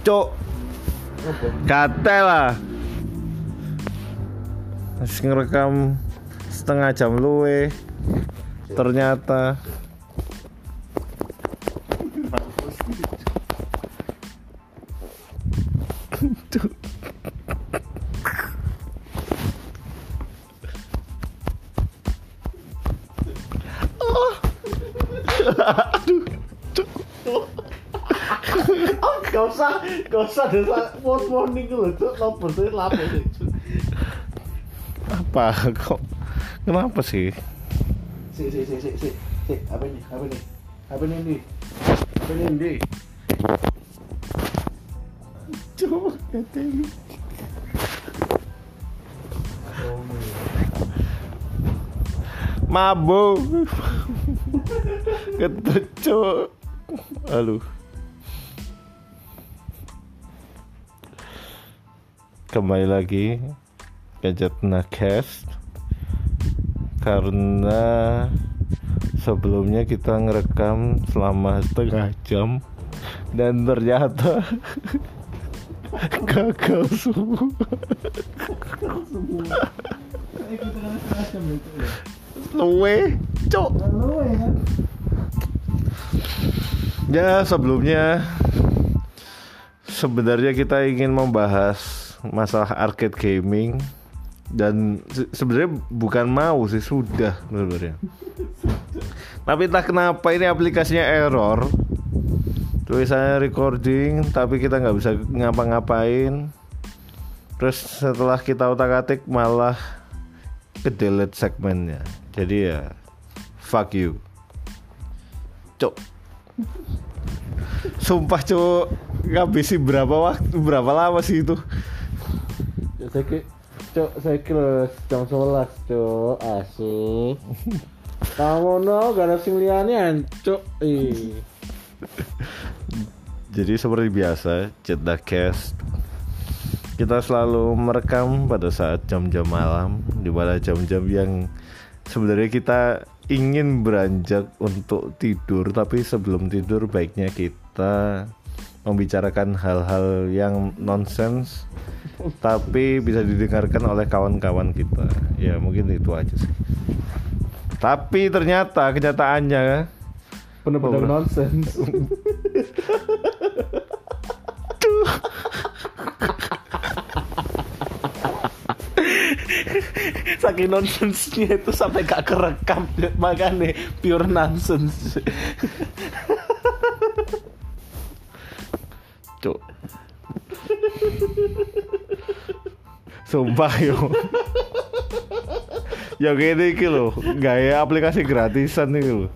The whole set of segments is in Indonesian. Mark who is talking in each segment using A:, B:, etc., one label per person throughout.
A: Cuk. Gatel lah. Terus ngerekam setengah jam luwe. Ternyata Cuk.
B: Gak usah, gak usah desa warn warning dulu tuh lo bersih lapor sih.
A: apa? Kok? Kenapa sih?
B: Si si si si si. Si apa ini? Apa ini? Apa ini ini apa ini ini
A: coba gatel mabuk. Ketucuk. Aduh kembali lagi gadget nakes karena sebelumnya kita ngerekam selama setengah jam dan ternyata gagal semua. Luwe cok ya sebelumnya sebenarnya kita ingin membahas masalah arcade gaming dan se- sebenarnya bukan mau sih sudah sebenarnya. Tapi entah kenapa ini aplikasinya error. Tulisannya recording tapi kita nggak bisa ngapa-ngapain. Terus setelah kita otak atik malah ke delete segmennya. Jadi ya fuck you. Cok sumpah cok ngabisin berapa waktu berapa lama sih itu
B: saya ki, cok saya kira jam 11 cok asik. Kamu no gak ada sing liane cok.
A: Jadi seperti biasa, Cetak Cast kita selalu merekam pada saat jam-jam malam, di mana jam-jam yang sebenarnya kita ingin beranjak untuk tidur, tapi sebelum tidur baiknya kita membicarakan hal-hal yang nonsens, tapi bisa didengarkan oleh kawan-kawan kita. Ya mungkin itu aja sih. Tapi ternyata kenyataannya
B: Bener-bener
A: Oh,
B: nonsens.
C: Saking nonsensnya itu sampai gak kerekam makanya pure nonsense.
A: Cuk. Sumpah yo. ya gini iki lho, gaya aplikasi gratisan iki lho.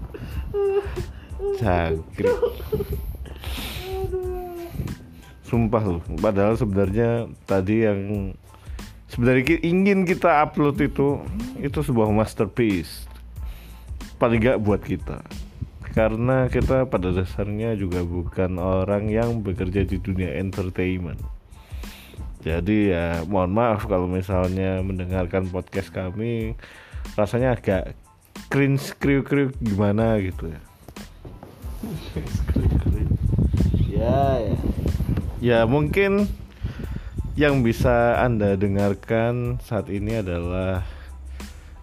A: Jangkrik. Sumpah loh, padahal sebenarnya tadi yang sebenarnya ingin kita upload itu itu sebuah masterpiece. Paling gak buat kita. Karena kita pada dasarnya juga bukan orang yang bekerja di dunia entertainment. Jadi ya mohon maaf kalau misalnya mendengarkan podcast kami rasanya agak cringe kriuk kriuk gimana gitu ya.
B: ya ya.
A: Ya mungkin yang bisa anda dengarkan saat ini adalah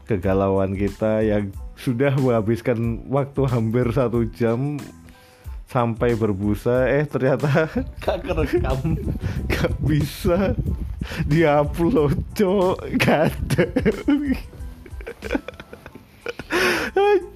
A: kegalauan kita yang sudah menghabiskan waktu hampir satu jam sampai berbusa eh ternyata
C: gak kerekam.
A: Gak bisa. Diupload cok. Gak ada.